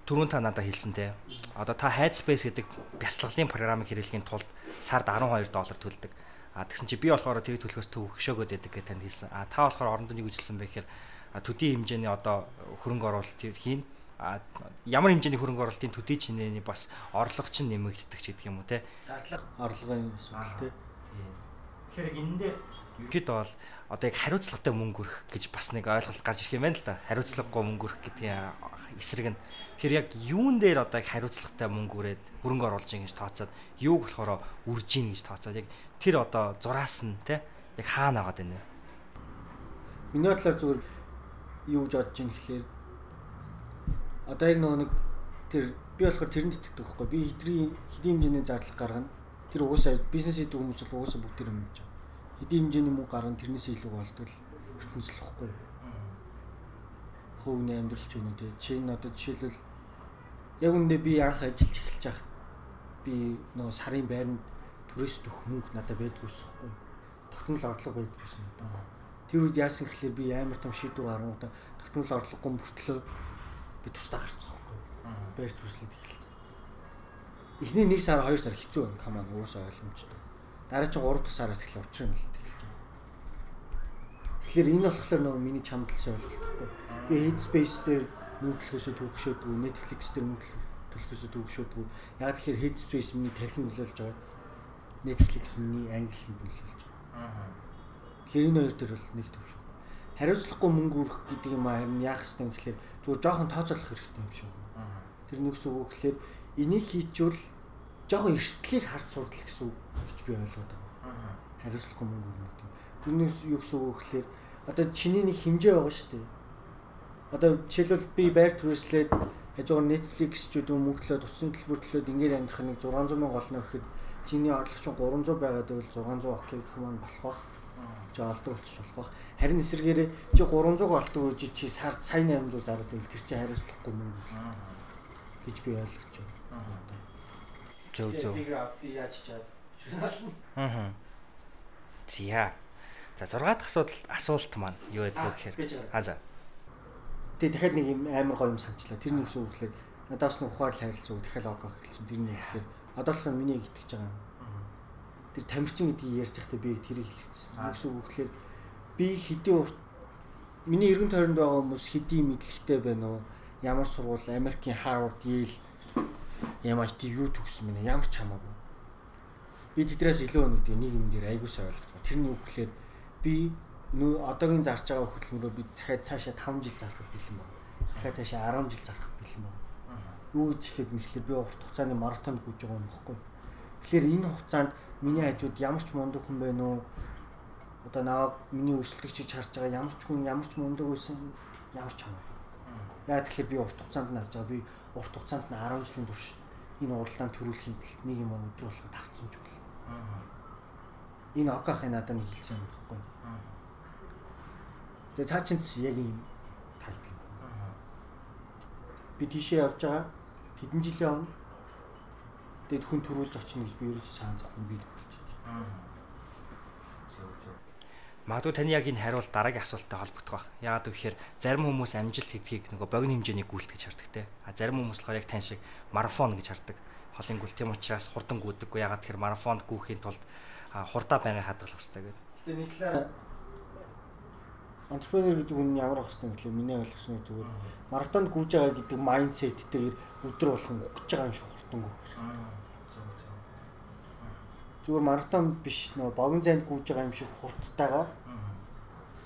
Түрүүн та надад хэлсэн те. Одоо та Headspace гэдэг бясалгалын програмыг хэрэглэхийн тулд сард 12 доллар төлдөг. А тэгсэн чи би болохоор тэр төлөхөөс төв өгшөөгөөд байдаг гэж танд хэлсэн. А та болохоор орондоо нэг үжилсэн байх хэрэг төдий хэмжээний одоо хөрөнгө оруулалт хийн. А ямар хэмжээний хөрөнгө оруулалтын төдий чинээний бас орлого чинь нэмэгддэг ч гэдэг юм уу те.
Зардлага орлогын асуудал те.
Тэгэхээр энэ дээр Ерхэд бол одоо яг хариуцлагатай мөнгө өрөх гэж бас нэг ойлголт гарч ирэх юм байна л да. Хариуцлагагүй мөнгө өрөх гэдгийн эсрэг нь тэгэхээр яг юун дээр одоо яг хариуцлагатай мөнгө өрөөд хөрөнгө оруулж ийн гэж тооцоод юуг болохоор үрж ийн гэж тооцоод яг тэр одоо зураас нь те яг хаана байгаа дэ нэ.
Миний бодлоор зүгээр юу гэж бодож ийн гэхлээр одоо яг нөгөө нэг тэр би болохоор тэрэнд итгэдэг байхгүй би хэдрийн хэдийн хэмжээний зардал гаргана тэр угаасаа бизнес хийдэг хүмүүс бол угаасаа бүгд тэр юм гэж хэдийн хэмжээний мөнгө гаргана тэрнээс илүү болдог л ертөнцлөхгүй. Хөвний амьдрал ч юм уу тий. Чи энэ одоо жишээлбэл яг үндэ би анх ажиллаж эхэлж байхад би нөө сарын байранд түрээс төх мөнгө надад байдгүй усхгүй. Тогтмол орлого байдгүй шин надад. Тэр үед яасан гэхэлэр би амар том шийдвэр гаргав. Тогтмол орлогогүй мөртлөө би тусдаа гарцсан байхгүй. Байр төрслөд эхэлсэн. Эхний 1 сар 2 сар хэцүү байна. Каман уусаа ойлгомжтой. Дараа чинь 3 дахь сараас эхлэх учраа нь Тэгэхээр энэ болохоор нөгөө миний чамдлсан ойлголт байхгүй. Би Headspace дээр мөнгө төлөхөөсөө төгшөөдгөө, Netflix дээр мөнгө төлөхөөсөө төгшөөдгөө. Яг тэгэхээр Headspace миний тархин нөлөөлж байгаа. Netflix миний англи нөлөөлж байгаа. Тэгэхээр энэ хоёр дээр бол нэг төвшөө. Хариуцлагагүй мөнгө өрөх гэдэг юм аа харин яах ёстой юм гэхэлэр зүгээр жоохон тооцоолох хэрэгтэй юм шиг. Тэр нэгс үг гэхэлэр энийг хийчвэл жоохон эрсдлийг харж сурдал гэсэн үг гэж би ойлгоод байгаа. Хариуцлагагүй мөнгө өрнө гэдэг. Тэрнээс юу гэсэн үг гэхэлэр одоо чиний нэг хэмжээ байгаа шүү дээ. Одоо жишээлбэл би байр түрээслээд хажуугаар Netflix ч үгүй мөнгөлөө тусын төлбөр төлөөд ингээд амьдрах нэг 600 мянга олно гэхэд чиний орлого чинь 300 байгаад байвал 600 окей хамаа болох бах. Олдог болчих болох бах. Харин эсэргээрээ чи 300 олдог үеж чи сар сая 800 зараад байвал тэр чинь хариуцлагагүй мөнгө гэж би ойлгож байна.
Зөв зөв. Аа. Зя. За 6 дахь асуудал асуулт маань юу байдг вэ гэхээр а за.
Тэгээ дахиад нэг юм амар гоё юм санчлаа. Тэр нэг үсүү гэхээр надаас нэг ухаар л харилцаа дахиад лог хэлсэн. Тэр нэг гэхээр одоо л миний итгэж байгаа юм. Тэр тамирчин гэдгийг ярьж байхдаа би тэрийг хэлчихсэн. Нэг үсүү гэхээр би хэдийн урт миний эргэн тойронд байгаа хүмүүс хэдийн мэдлэгтэй байна уу? Ямар сургууль, Америкийн Harvard, Yale, MIT юу төгссөн мэнэ ямар ч хамаагүй. Би тэдрээс илүү нэг нэг юм дээр айгуу сайн ойлгож байгаа. Тэрний үг гэхээр би нөө одоогийн зарж байгаа хөдөлмөрөө би дахиад цаашаа 5 жил зарах бэлэн байна. Дахиад цаашаа 10 жил зарах бэлэн байна. Юу гэжлээд нэхлээр би урт хугацааны маратонд гүйж байгаа юм баггүй. Тэгэхээр энэ хугацаанд миний хажууд ямар ч мундаг хүн байна уу? Одоо наваг миний өрсөлдөгчөж харж байгаа ямар ч хүн ямар ч мундаг байсан ямар ч хамаагүй. Яа тэгэхээр би урт хугацаанд нь харж байгаа. Би урт хугацаанд нь 10 жилийн турш энэ уралдаан төрүүлэхийн тулд нэг юм өдөр болгон тавцсан ч бол. Энэ окахын надад нэг хэлсэн юм баггүй. Тэгээ цаа чин яг ийм тайп юм. Би тийшээ явж байгаа хэдэн жилийн өмнө тэгэд хүн төрүүлж очно гэж би ерөөсөө саан зовхон би.
Магадгүй таны яг энэ хариулт дараагийн асуулттай холбогдох баг. Яагаад гэвэл зарим хүмүүс амжилт хийдгийг нөгөө богино хэмжээний гүйлт гэж хардаг те. А зарим хүмүүс болохоор яг тань шиг марафон гэж хардаг. Холын гүйл тийм учраас хурдан гүйдэггүй. Яагаад тэгэхээр марафонд гүйхийн тулд хурдаа байнга хадгалах хэрэгтэй гэдэг.
Гэтэ нэг талаараа entrepreneur гэдэг хүн ямар ах хэвчээ гэхлээр миний ойлгосноор зүгээр маратонд гүйж байгаа гэдэг майндсеттэйгээр өдөр болгон ухаж байгаа юм шиг хурдан гүйх. Зүгээр маратон биш нөө богино зайд гүйж байгаа юм шиг хурдтайгаар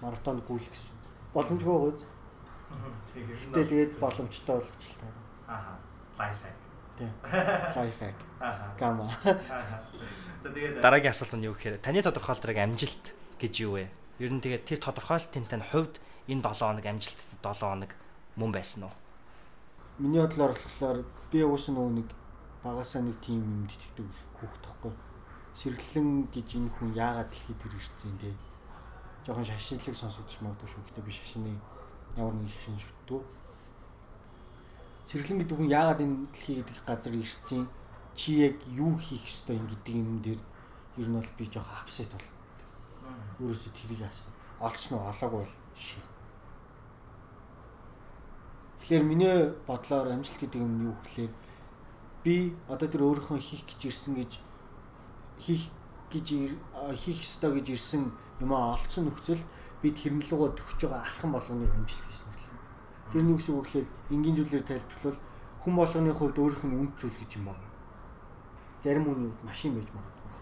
маратонд гүйлэх гэсэн. Боломжгүй гоц. Гэтэ тэгээд боломжтой болгож л таа.
Аа. Лайф хак.
Тий. Лайф хак. Аа. Гама.
За тэгээд дараагийн асуулт нь юу гэхээр таны тодорхойлолтыг амжилт гэж юу вэ? Ер нь тэгээд тэр тодорхойлолтын тань хувьд энэ 7 хоног амжилттай 7 хоног мөн байсан уу?
Миний бодлоор болохоор би уус нөгөө нэг багасаа нэг тим юм итгэдэг хүүхд тахгүй. Сэргэлэн гэж энэ хүн яагаад дэлхийд төр ирсэн те. Жохон шашинлаг сонсогдож магадгүй шүү. Гэтэ би шашины ямар нэгэн шашин шүтдүү. Сэргэлэн гэдэг хүн яагаад энэ дэлхий гэдэг газар ирсэн чи яг юу хийх ёстой юм гэдэг юм дээр ер нь бол би жоох апсет бол. Өөрөөсөө тэрийг асуу. Олцсон уу олоогүй бол шээ. Тэгэхээр миний бодлоор амжилт гэдэг юм юу гэхээр би одоо тэр өөрийнхөө хийх гэж ирсэн гэж хийх гэж хийх ёстой гэж ирсэн юм аа олцсон нөхцөл би тэрэн лугаа төгсөж байгаа алхам болгоныг амжилт гэж нэрлэнэ. Тэр нь юу гэсэн үг гэхээр энгийн зүйлээр тайлбарлавал хүн болгоны хувьд өөрийнх нь үнд зүйл гэж юм байна. Зарим хүний хувьд машин байж магадгүй.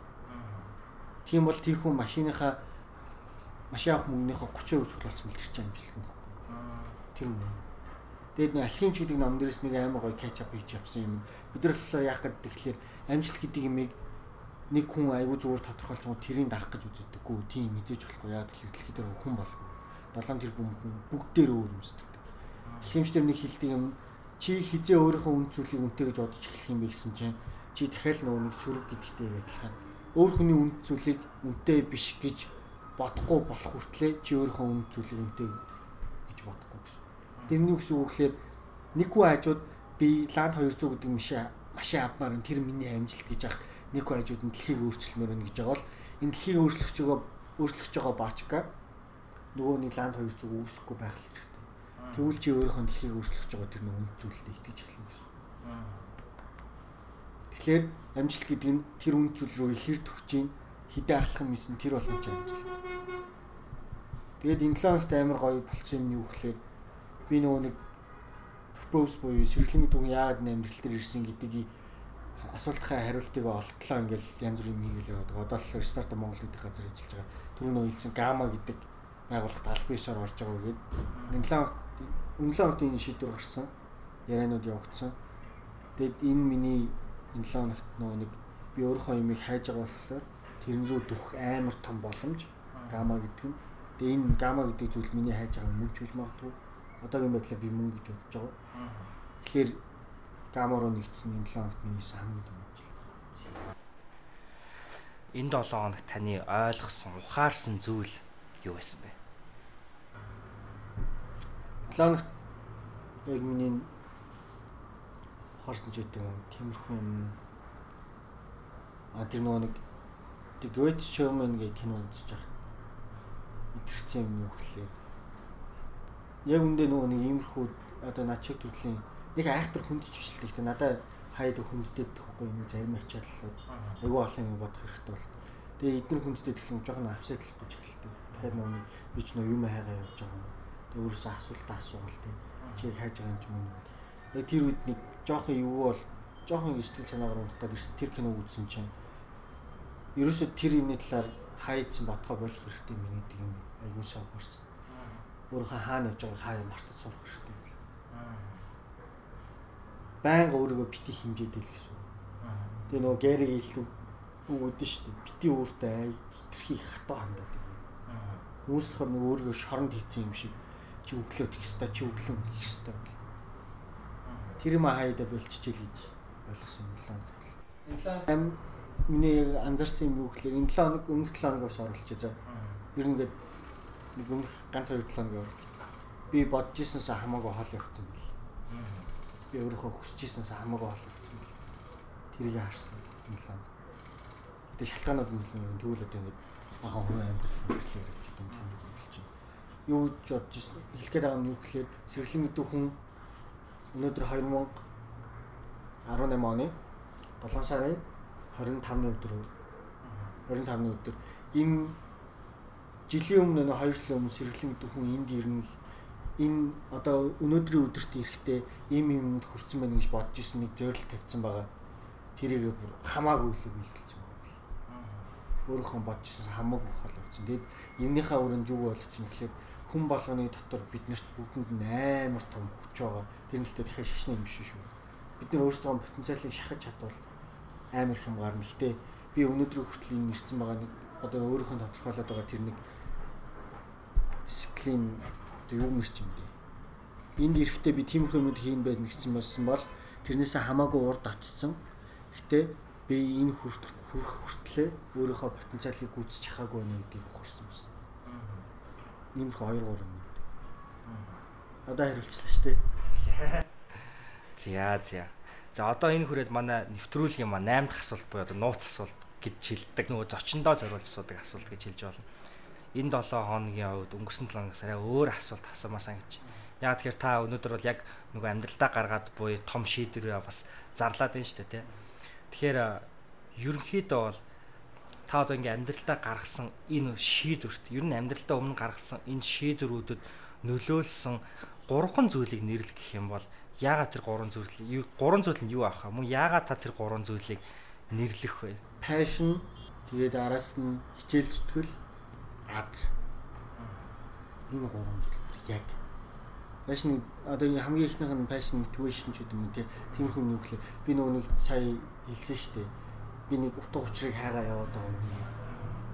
Тийм бол тэр хүн машиныхаа машин авах мөнгөнийхөө 30% цуглуулсан бэл тэр чинь амжилт нь. Тэр үнэ. Тэгээд нэг алхимч гэдэг ном дээрс нэг амар гоё кетчап хийж явсан юм. Бид нар болохоор яах гэдэг тэгэхээр амжилт гэдэг юмыг нэг хүн аягүй зүгээр тодорхойлж байгаа тэрийг даах гэж үздэг. Тийм мэдээж болохгүй. Яг тэгэхээр дэлхий дээр хүн болов. 7 тэрбум хүн бүгдээр өөр өмсдөг. Алхимчдэр нэг хилдэг юм чи хизээ өөрийнхөө үн зүйлийг үнтэй гэж бодож эхлэх юм бэ гэсэн чинь чи дахиад нөгөө нэг сөрөг гэдэгтэй адилхан өөр хүний үн зүйлийг үнтэй биш гэж бодохгүй болох хүртлээр чи өөрийнхөө үн зүйлийг үнтэй гэж бодохгүй гэсэн. Тэрний үгс үг гэхээр нэг хүн хажууд би ланд 200 гэдэг машин машин авмаар тэр миний амжилт гэж ах нэг хажууд нь дэлхийг өөрчилмөр байна гэж байгаа бол энэ дэлхийг өөрчлөх байгаа өөрчлөх байгаа баачка нөгөө нэг ланд 200 үүсэхгүй байх хэрэгтэй. Тэгвэл чи өөрийнхөө дэлхийг өөрчлөх байгаа тэр нэг үнд зүйлд итгэж эхэлнэ гэсэн. Тэгэхээр амжилт гэдэг нь тэр үнд зүйл рүү хэр төгч ийн хідэ алхам хийсэн тэр болгон ч амжилт. Тэгээд энэ 7 хоногт амар гоё болцсон юм юу гэхээр би нөгөө нэг purpose буюу сэргэлэн нь яагаад дээр ирсэн гэдгийг асуултынхаа хариултыг олтлоо ингээл янз бүр юм хийгээл яваад. Одоо л стартап Монгол гэдэг газар ажиллаж байгаа. Түрүүн ойлсон Гама гэдэг байгууллагт аль биесээр орж байгаа гэдэг. Энэ лав өмнөлөө хоногт энэ шийдвэр гарсан. Яриануд явагдсан. Тэгэд энэ миний энэ лав хоногт нөгөө нэг би өөрийнхөө юмыг хайж байгаа болохоор тэрэн рүү дөх амар том боломж Гама гэдэг нь. Тэгээ энэ Гама гэдэг зүйл миний хайж байгаа мөн ч үж магадгүй одоогийн байдлаар би мөнгө гэж бодож байгаа. Тэгэхээр гамороо нэгдсэн энэ 7 хоногт миний хамгийн том.
Энэ 7 хоног таны ойлгосон, ухаарсан зүйл юу байсан бэ?
7 хоногт яг миний ухаарсан ч гэдэг юм тиймэрхүү юм. А тэр нөгөө нэг The Great Showman гэх кино үзэж байгаа. Итгэрсэн юм юу гэхлээр яг үндэ нөгөө нэг иймэрхүү одоо над чиг төрлийн нэг айхтар хүндж биш л гэхдээ надад хайд хүнддэг тахгүй юм зарим ачааллууд айгүй олон юм бодох хэрэгтэй бол. Тэгээ эдгээр хүнддэг тэгэхээр жоохон апсетлах гэж эхэлдэг. Тэгэхээр нөгөө би ч нөгөө юм хайгаа явж байгаа юм. Тэгээ өөрөөсөө асуулт асуугаал тий. Чи хайж байгаа юм ч юм уу. Тэр үед нэг жоохон юу бол жоохон сэтгэл санаагаар унтаад ирсэн тэр кино үзсэн чинь ерөөсөө тэр юмны талаар хайдсан бодгоо болох хэрэгтэй миний гэдэг юм айгүй сайн ухаарсан өөрийнхөө хаана явж байгааг хаяа мартаж сурах хэрэгтэй. Байнга өөрийгөө бити хэмжээдэл гэсэн. Тэгээ нөгөө гэри хэлдэг үг өгдөн шүү дээ. Бити өөртөө хитрхийг хатуу хандаад байгаа. Хүмүүс болохоор нөгөө өөрийгөө шоронд хийцэн юм шиг чи өглөө тэх ёстой чи өглөө хийх ёстой гэл. Тэр юм хаяада болчихжээ гэж ойлгосон юм лаа. Энэ 7 ам миний анзаарсан юм юу гэхээр энэ 7 хоног өмнөх 7 хоногоос оруулчих заа. Ер нь ингээд нэг өмнөх ганц хоёр талаа орж би бодож ирсэнээс хамаагүй хол явцсан бил. Би өөрийнхөө хүсэж ирсэнээс хамаагүй хол явцсан бил. Тэрийг харсан юм лаа. Гэтэ шалтгаанууд нь л тэгвэл одоо ингэ бахан хүн амьдрал хэрэглээ гэж юм тийм болж байна. Юу ч бодож хэлэх гээд байгаа нь юу гэхээр сэргэлэн гэдэг хүн өнөөдөр 2018 оны 7 сарын 25-ны өдөр 25-ны өдөр энэ жилийн өмнө нөө хоёр жилийн өмнө сэргэлэн гэдэг хүн энд ирнэ энэ одоо өнөөдрийн өдөрт ирэхдээ им юмд хүрсэн байна гэж бодож исэн нэг зорилт тавьсан байгаа. Тэрийг бүр хамаагүй л биелүүлсэн байгаа. Өөрөөхөн бодож исэн хамаагүй хол явсан. Тэгэд эннийхээ өрөнд юу болж чинь гэхэлэр хүн болгоны дотор биднэрт бүгдэнд амар том хүч байгаа. Тэр нь гэхдээ дахиад шашны юм биш шүү. Бид нар өөрсдөө потенциалыг шахаж чадвал амар их юм гарна. Гэхдээ би өнөөдрийн хүртэл энэ нэрсэн байгаа нэг одоо өөрийнхөө тодорхойлоод байгаа тэр нэг дисциплин юу мэрч юм бэ? энд ирэхдээ би тиймэрхүү юмуд хийн байд нэгсэн болсон бол тэрнээсээ хамаагүй урд очсон. Гэтэ би энэ хүрх хүртлээ өөрийнхөө потенциалыг гүйцэж чахаагүй байна гэдгийг ухаарсан байсан. Иймэрхүү 2 3 юм. Одоо хариулчлаа шүү дээ.
За за. За одоо энэ хүрээд манай нэвтрүүлгийн маань 8 дахь асуулт буюу одоо нууц асуулт гэж хэлдэг. Нөгөө зочиндоо зориулж асуудаг асуулт гэж хэлж байна. Энэ 7 хоногийн хувьд өнгөрсөн 7 хоногоос арай өөр асуулт асуумаа санагч. Яг тэгэхээр та өнөөдөр бол яг нөгөө амьдралдаа гаргаад буй том шийдвэрээ бас зарлаад байна шүү дээ тий. Тэгэхээр ерөнхийдөө бол та одоо ингээм амьдралдаа гаргасан энэ шийдвэрт ер нь амьдралдаа өмнө гаргасан энэ шийдвэрүүдэд нөлөөлсөн гурван зүйлийг нэрлэх гэх юм бол яагаад тэр гурван зүйлийг гурван зүйл нь юу аах вэ? Мөн яагаад та тэр гурван зүйлийг нэрлэх вэ?
Passion тэгээд араас нь хичээл зүтгэл аз. Энэ гурван зүйл яг passion одоо хамгийн ихнийх нь passion motivation ч гэдэг юм тий. Тиймэрхүү юм юу гэхээр би нөгөө нэг сая хэлсэн шүү дээ. Би нэг утга учирыг хайгаа яваад байгаа юм.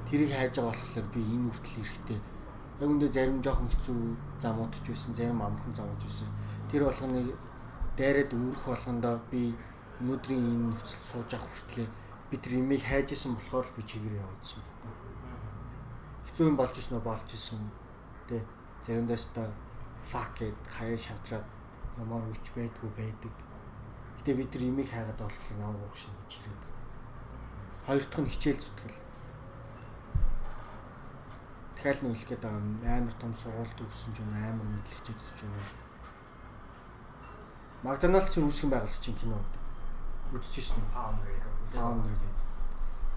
Тэрийг хайж байгаа болохоор би энэ үртэл эрэхтэй. Яг үндэ зарим жоохон хэцүү замууд ч байсан, зарим амархан замууд байсан. Тэр болгоныг дайраад өнгөрөх болгондоо би өнөөдрийн энэ нөхцөлд сууж авах хүртлээр би тэр имийг хайж исэн болохоор би чигээр явуулсан юм болж исэн нь болж исэн. Тэ заримдаас та фак гэд хаяа шантраад ямар үуч байдгүй байдаг. Гэтэ бид тэр имийг хайгаад болохоор намайг урагшин гэж хэлээд. Хоёр дахь нь хичээл зүтгэл. Дахиад нь хэлэх гээд байгаа амар том сургуульд өгсөн ч юм амар мэдлэгчд ч юм Макдоналдсын үүсгэн байгуулагчийн кино үзчихсэн үү? Founder гэдэг.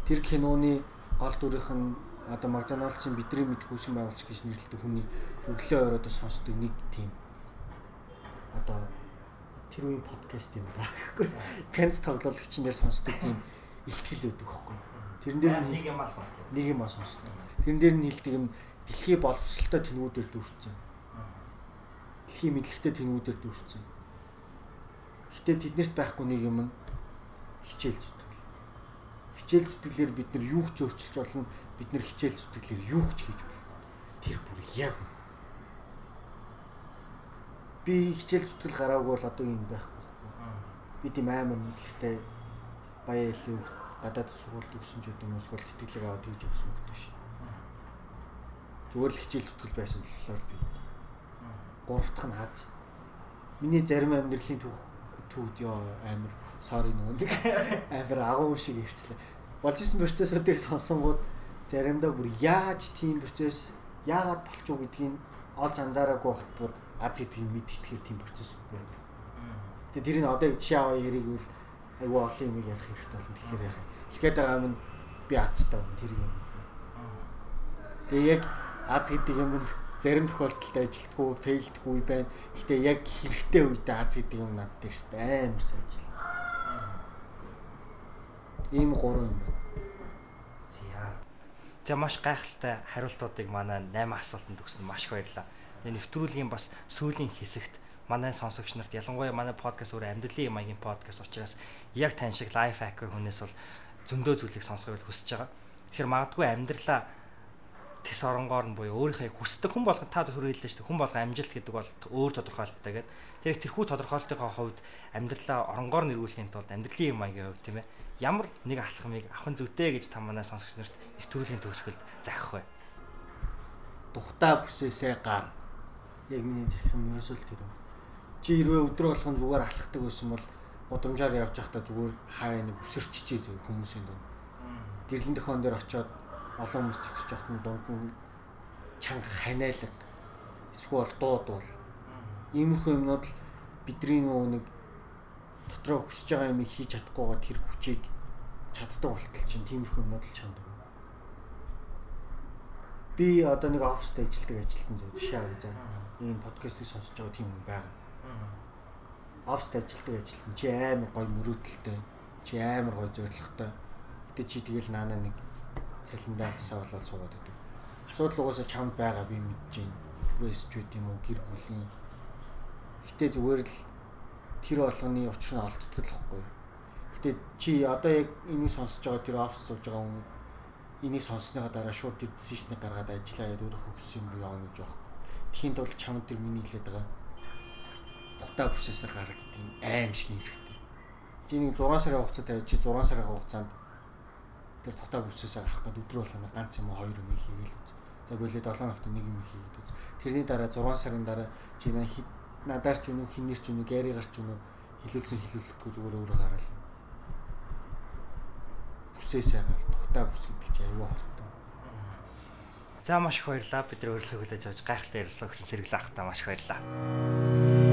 Тэр киноны гол дүрийнх нь одоо Макдоналдсын бидний мэдх үүсгэн байгуулагч гэж нэрлэдэг хүний өглөө оройд сонсдог нэг тийм одоо тэр үеийн подкаст юм да. Пенс тоглоомчнээр сонсдог тийм ихтгэл өгдөг хөхгүй. Тэрэн дээр
нэг юм аа сонсдог.
Нэг юм аа сонсдог. Тэрэн дээр нь хэлдэг юм дэлхий боловсралтай тэнүүдээр дүүрсэн. Дэлхийн мэдлэгтэй тэнүүдээр дүүрсэн Гэтэ тэднэрт байхгүй нэг юм нь хичээл зүтгэл. Хичээл зүтгэлээр бид нар юу ч өөрчилж болно. Бид нар хичээл зүтгэлээр юу ч хийж болно. Тэр бүр яг би хичээл зүтгэл гараагүй бол одоо юм байхгүй. Би тийм амар мэдлэгтэй баяа илүү гадаад сургуульд өгсөн ч юм эсвэл тэтгэлэг аваад хийж өгсөн хөлт биш. Зүгээр л хичээл зүтгэл байсан болохоор би. Гурав дахь нь хаз. Миний зарим амьдралын түүх төвд ёо амир sorry нөгөө нэг <laughs> амир агуу шиг ирчлээ. Болж исэн процессор дээр сонсонгууд заримдаа бүр яаж тийм процесс яагаад болчих уу гэдгийг олж анзаараагүй байхад бүр аз гэдгийг мэдтгэхэр тийм процесс байна. Тэгээ тэр нь одоо чи аваа яриг үл айгүй олон юм ярих хэрэгтэй болно. Тэгэхээр яхаа. Эхлээд байгаа юм би азтай байна тэр юм. Тэгээ яг аз гэдэг юм нь зарим тохиолдолд ажилтгүй, фейлдгүй байна. Гэтэ яг хэрэгтэй үедээ аз гэдэг юм над дээр ч амар сайн ажиллана. Ийм гурван юм байна.
За. Маш гайхалтай хариултуудыг манай 8 асуултанд өгсөн маш их баярлалаа. Нэвтрүүлгийн бас сүүлийн хэсэгт манай сонсогч нарт ялангуяа манай подкаст өөр амьдралын маягийн подкаст учраас яг тань шиг лайф хакер хүнээс бол зөндөө зүйлийг сонсгоё хүсэж байгаа. Тэгэхээр магадгүй амьдралаа тис оронгоор нь буюу өөрийнхөө хүсдэг хүн болгон та хэллээ шүү дээ. Хүн болгон амжилт гэдэг бол өөр тодорхойлолттой гэдэг. Тэр тэрхүү тодорхойлолтын хувьд амьдралаа оронгоор нэрвүүлэхийн тулд амьдралын юм аягийн хувьд тийм ээ. Ямар нэг алхмыг авах зүйтэй гэж та манай сонсогч нарт нэвтрүүлгийн төгсгөлд захих вэ?
Тухтаа бүсээсээ гар. Яг миний захим ерөөсөө тэр. Чи хэрвээ өдрө болгон зүгээр алхахдаг байсан бол удамжаар явж байхдаа зүгээр хаа нэг өсөрччээ зөв хүмүүсийн дунд. Гэрлэн дөхөн дээр очиод олон хүмүүс зогсож явахт нь дунд нь чанга ханиалга эсвэл дуудвал иймэрхүү юмнууд л бидний нөгөө нэг дотроо хүсэж байгаа юм хийж чадахгүйгаа тэр хүчийг чаддаг болтол чинь тиймэрхүү юмнууд л чанд. Би одоо нэг оффист ажилладаг ажилтан зөв жишээ авъя за. Энэ подкастыг сонсож байгаа тийм хүн байгаа. Оффист ажилладаг ажилтан чи амар гоё мөрөөдөлтэй, чи амар гоё зоригтой. Гэтэ чи тэгэл наанаа нэг цалиндаа хасаа болоод суугаад байдаг. Асуудал угаасаа чамд байгаа би мэдэж байна. Үт юм уу гэр бүлийн. Гэтэ зүгээр л тэр болгоны учир нь олддог л хэвгүй. Гэтэ чи одоо яг энийг сонсож байгаа тэр офис сууж байгаа хүн энийг сонссныхаа дараа шууд тэр дисишнийг гаргаад ажиллаа яд өөрөө хөгссөн юм явна гэж байна. Тхийн тулд чамд тэр миний хэлээд байгаа тухтай бүсээсээ гар гэдэг юм аим шиг хэрэгтэй. Чи нэг 6 сарын хугацаа тавиад чи 6 сарын хугацаанд тэр тухтай бүсээсээ гарах гэдэг өдрөө болгоно ганц юм уу хоёр юм хийгээл үз. За болоо 7 хоногт нэг юм хийгээд үз. Тэрний дараа 6 сарын дараа чи надаар ч үнэ хинээр ч үнэ гэрийгар ч үнэ хилүүлсэн хилүүлэхгүй зүгээр өөрөө гараал. Бүсээсээ гар тухтай бүс гэдэг чи аюу хортой.
За маш их баярлалаа. Бид нар өөрлөгөө хүлээж авч гайхалтай ярилцлага өгсөн сэргэлэн ахтаа маш их баярлалаа.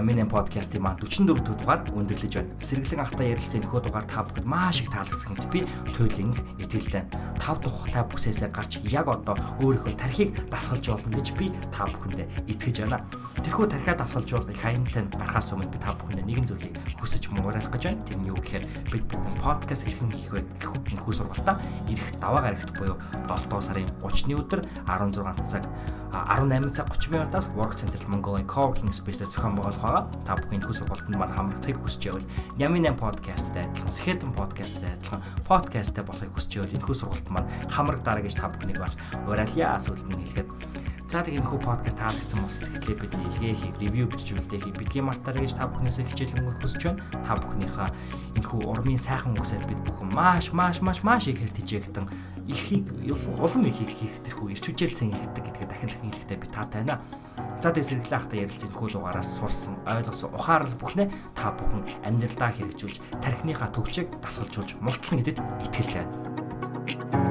Ямины подкастын маань 44 дэх дугаар өндөрлөж байна. Сэргэлэн ахтай ярилцсан энэхүү дугаар та бүхэнд маш их таалагдсан гэж би туйлын итгэлтэй. 5 тухтай бүсээсээ гарч яг одоо өөрийнхөө тархийг дасгалж болно гэж би та бүхэндээ итгэж байна. Тэрхүү тархиа дасгалж болох их хаянтай гарахаас өмнө би та бүхэндээ нэгэн зүйлийг хүсэж мууруулах гэж байна. Тэр нь юу гэхээр бид бүхэн подкаст хэрхэн хийх вэ гэх энэхүү сургалтаа ирэх даваа гарагт буюу 7 сарын 30-ны өдөр 16 цаг 18 цаг 30 минутаас Work Central Mongolia Coworking Space-ээр зохион байгуулах байгаа. Та бүхэн энэ сургалтанд маань хамрагдахыг хүсэж байвал Yamin 8 podcast-тай адилхан, Skeleton podcast-тай адилхан podcast-тай болохыг хүсэж байвал энэ сургалт маань хамрагдаарай гэж та бүхнийг бас уриалъя. Асуулт нь хэлэхэд За энэ хүү подкаст таалагдсан бас тэгэхээр бид илгээ хийх, ревю хийх, бидний мартаарай гэж та бүхнээс хичээлэн хүсэж байна. Та бүхнийхээ энэ хүү урмын сайхан үгсээр бид бүхэн маш маш маш маш их хэр тижээгтэн ихийг улам ихийг хийх тэрхүү ирч хүчээлсэн хэлдэг гэдгээ дахин дахин хэлэхдээ би таатай байна. За тэг сэргэлэн ахта ярилцсан хүү дугаараас сурсан, ойлгосон ухаарл бүхнээ та бүхэн амьдралдаа хэрэгжүүлж тархиныхаа төвчийг дасгалжуулж мултлан гэдэгт итгэлтэй байна.